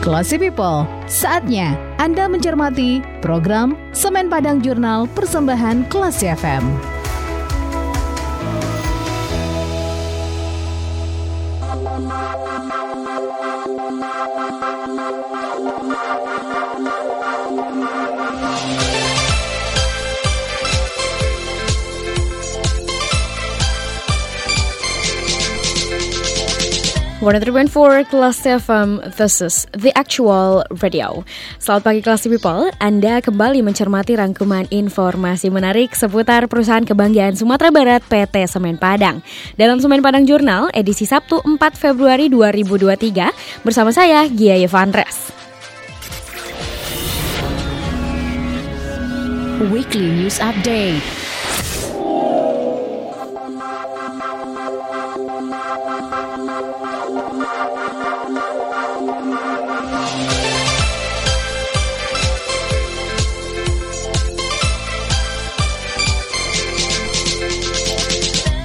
Classy People, saatnya Anda mencermati program Semen Padang Jurnal Persembahan Classy FM. For Kelas FM, this is The Actual Radio. Selamat pagi Kelas People, Anda kembali mencermati rangkuman informasi menarik seputar perusahaan kebanggaan Sumatera Barat PT Semen Padang. Dalam Semen Padang Jurnal, edisi Sabtu 4 Februari 2023, bersama saya, Gia Yevandres. Weekly News Update Thank you.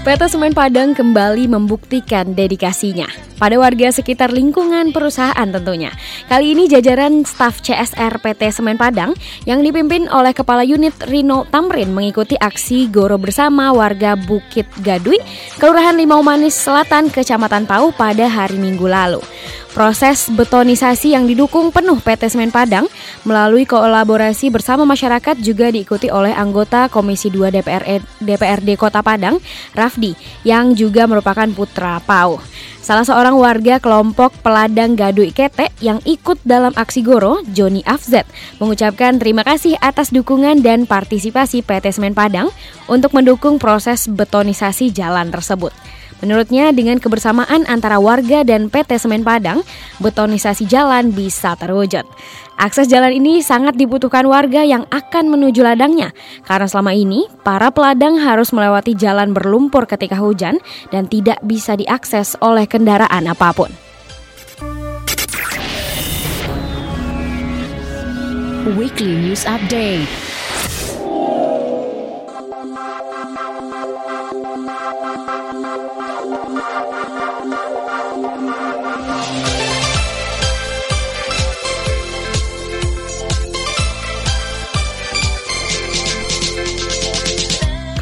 PT Semen Padang kembali membuktikan dedikasinya pada warga sekitar lingkungan perusahaan tentunya. Kali ini jajaran staf CSR PT Semen Padang yang dipimpin oleh Kepala Unit Rino Tamrin mengikuti aksi Goro bersama warga Bukit Gadui, Kelurahan Limau Manis Selatan, Kecamatan Pau pada hari Minggu lalu. Proses betonisasi yang didukung penuh PT Semen Padang melalui kolaborasi bersama masyarakat juga diikuti oleh anggota Komisi 2 DPR DPRD Kota Padang, Rafdi, yang juga merupakan putra Pau. Salah seorang warga kelompok peladang Gadui Kete yang ikut dalam aksi Goro, Joni Afzet, mengucapkan terima kasih atas dukungan dan partisipasi PT Semen Padang untuk mendukung proses betonisasi jalan tersebut. Menurutnya dengan kebersamaan antara warga dan PT Semen Padang, betonisasi jalan bisa terwujud. Akses jalan ini sangat dibutuhkan warga yang akan menuju ladangnya, karena selama ini para peladang harus melewati jalan berlumpur ketika hujan dan tidak bisa diakses oleh kendaraan apa pun. Weekly News Update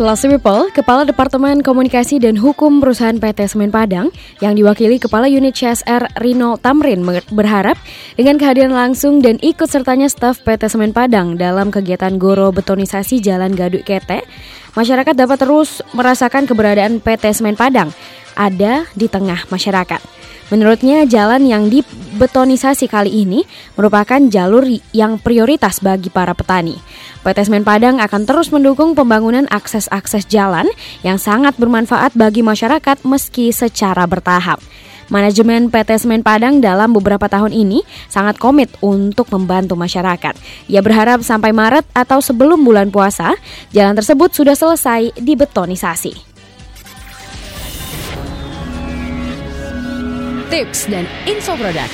Kelas People, Kepala Departemen Komunikasi dan Hukum Perusahaan PT Semen Padang yang diwakili Kepala Unit CSR Rino Tamrin berharap dengan kehadiran langsung dan ikut sertanya staf PT Semen Padang dalam kegiatan goro betonisasi Jalan Gaduk Kete, masyarakat dapat terus merasakan keberadaan PT Semen Padang ada di tengah masyarakat. Menurutnya jalan yang dibetonisasi kali ini merupakan jalur yang prioritas bagi para petani. PT Semen Padang akan terus mendukung pembangunan akses-akses jalan yang sangat bermanfaat bagi masyarakat meski secara bertahap. Manajemen PT Semen Padang dalam beberapa tahun ini sangat komit untuk membantu masyarakat. Ia berharap sampai Maret atau sebelum bulan puasa, jalan tersebut sudah selesai dibetonisasi. Tips dan info produk.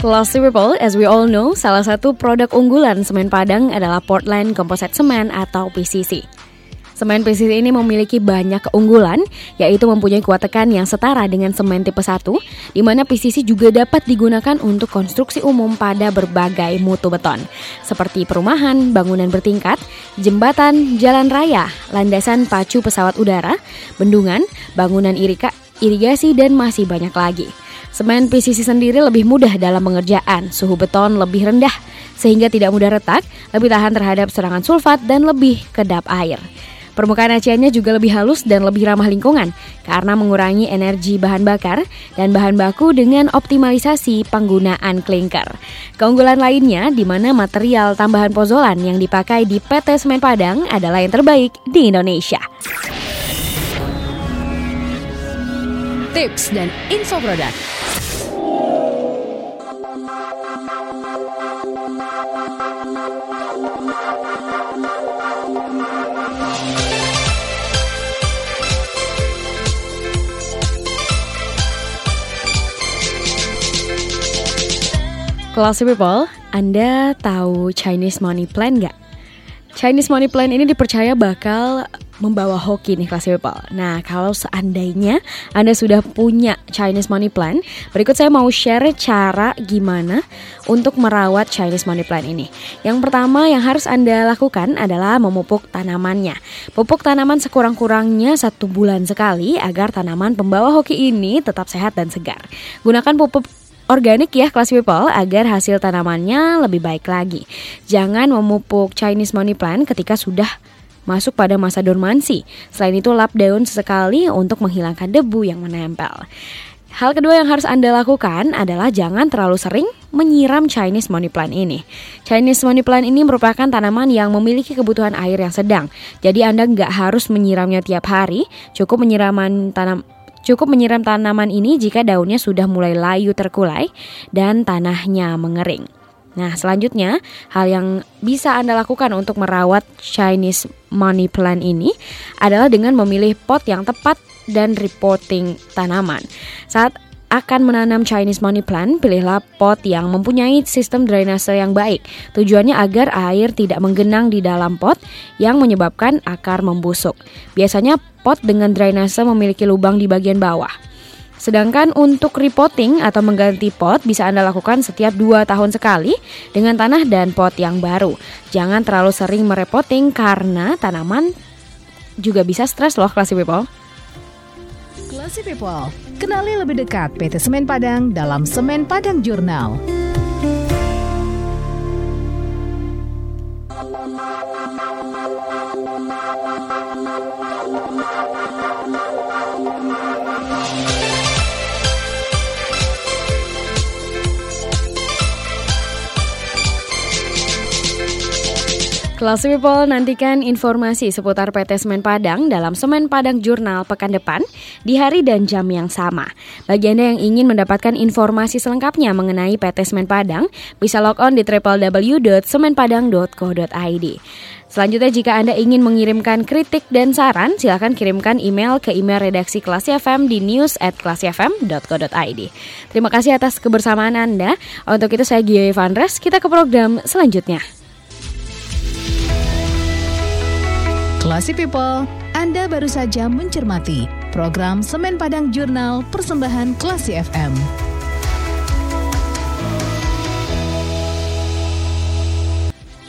Classy People, as we all know, salah satu produk unggulan semen Padang adalah Portland Composite Cement atau PCC. Semen PCC ini memiliki banyak keunggulan, yaitu mempunyai kuat tekan yang setara dengan semen tipe 1, di mana PCC juga dapat digunakan untuk konstruksi umum pada berbagai mutu beton, seperti perumahan, bangunan bertingkat, jembatan, jalan raya, landasan pacu pesawat udara, bendungan, bangunan irika, irigasi, dan masih banyak lagi. Semen PCC sendiri lebih mudah dalam pengerjaan, suhu beton lebih rendah, sehingga tidak mudah retak, lebih tahan terhadap serangan sulfat, dan lebih kedap air. Permukaan aciannya juga lebih halus dan lebih ramah lingkungan karena mengurangi energi bahan bakar dan bahan baku dengan optimalisasi penggunaan klinker. Keunggulan lainnya di mana material tambahan pozolan yang dipakai di PT Semen Padang adalah yang terbaik di Indonesia. Tips dan info produk. Classy people, Anda tahu Chinese Money Plan nggak? Chinese Money Plan ini dipercaya bakal membawa hoki nih kelas people. Nah, kalau seandainya Anda sudah punya Chinese Money Plan, berikut saya mau share cara gimana untuk merawat Chinese Money Plan ini. Yang pertama yang harus Anda lakukan adalah memupuk tanamannya. Pupuk tanaman sekurang-kurangnya satu bulan sekali agar tanaman pembawa hoki ini tetap sehat dan segar. Gunakan pupuk organik ya kelas people agar hasil tanamannya lebih baik lagi. Jangan memupuk Chinese money plant ketika sudah masuk pada masa dormansi. Selain itu lap daun sesekali untuk menghilangkan debu yang menempel. Hal kedua yang harus Anda lakukan adalah jangan terlalu sering menyiram Chinese money plant ini. Chinese money plant ini merupakan tanaman yang memiliki kebutuhan air yang sedang. Jadi Anda nggak harus menyiramnya tiap hari, cukup menyiraman tanam Cukup menyiram tanaman ini jika daunnya sudah mulai layu terkulai dan tanahnya mengering. Nah, selanjutnya hal yang bisa Anda lakukan untuk merawat Chinese money plant ini adalah dengan memilih pot yang tepat dan repotting tanaman. Saat akan menanam Chinese money plant, pilihlah pot yang mempunyai sistem drainase yang baik. Tujuannya agar air tidak menggenang di dalam pot yang menyebabkan akar membusuk. Biasanya pot dengan drainase memiliki lubang di bagian bawah. Sedangkan untuk repotting atau mengganti pot bisa Anda lakukan setiap 2 tahun sekali dengan tanah dan pot yang baru. Jangan terlalu sering merepotting karena tanaman juga bisa stres loh, classy people. Classy people, kenali lebih dekat PT Semen Padang dalam Semen Padang Jurnal. Kelas People nantikan informasi seputar PT Semen Padang dalam Semen Padang Jurnal pekan depan di hari dan jam yang sama. Bagi Anda yang ingin mendapatkan informasi selengkapnya mengenai PT Semen Padang, bisa log on di www.semenpadang.co.id. Selanjutnya jika Anda ingin mengirimkan kritik dan saran, silakan kirimkan email ke email redaksi Kelas FM di news at klasifm.co.id. Terima kasih atas kebersamaan Anda. Untuk itu saya Gio Evandres, kita ke program selanjutnya. Classy People, Anda baru saja mencermati program Semen Padang Jurnal Persembahan Classy FM.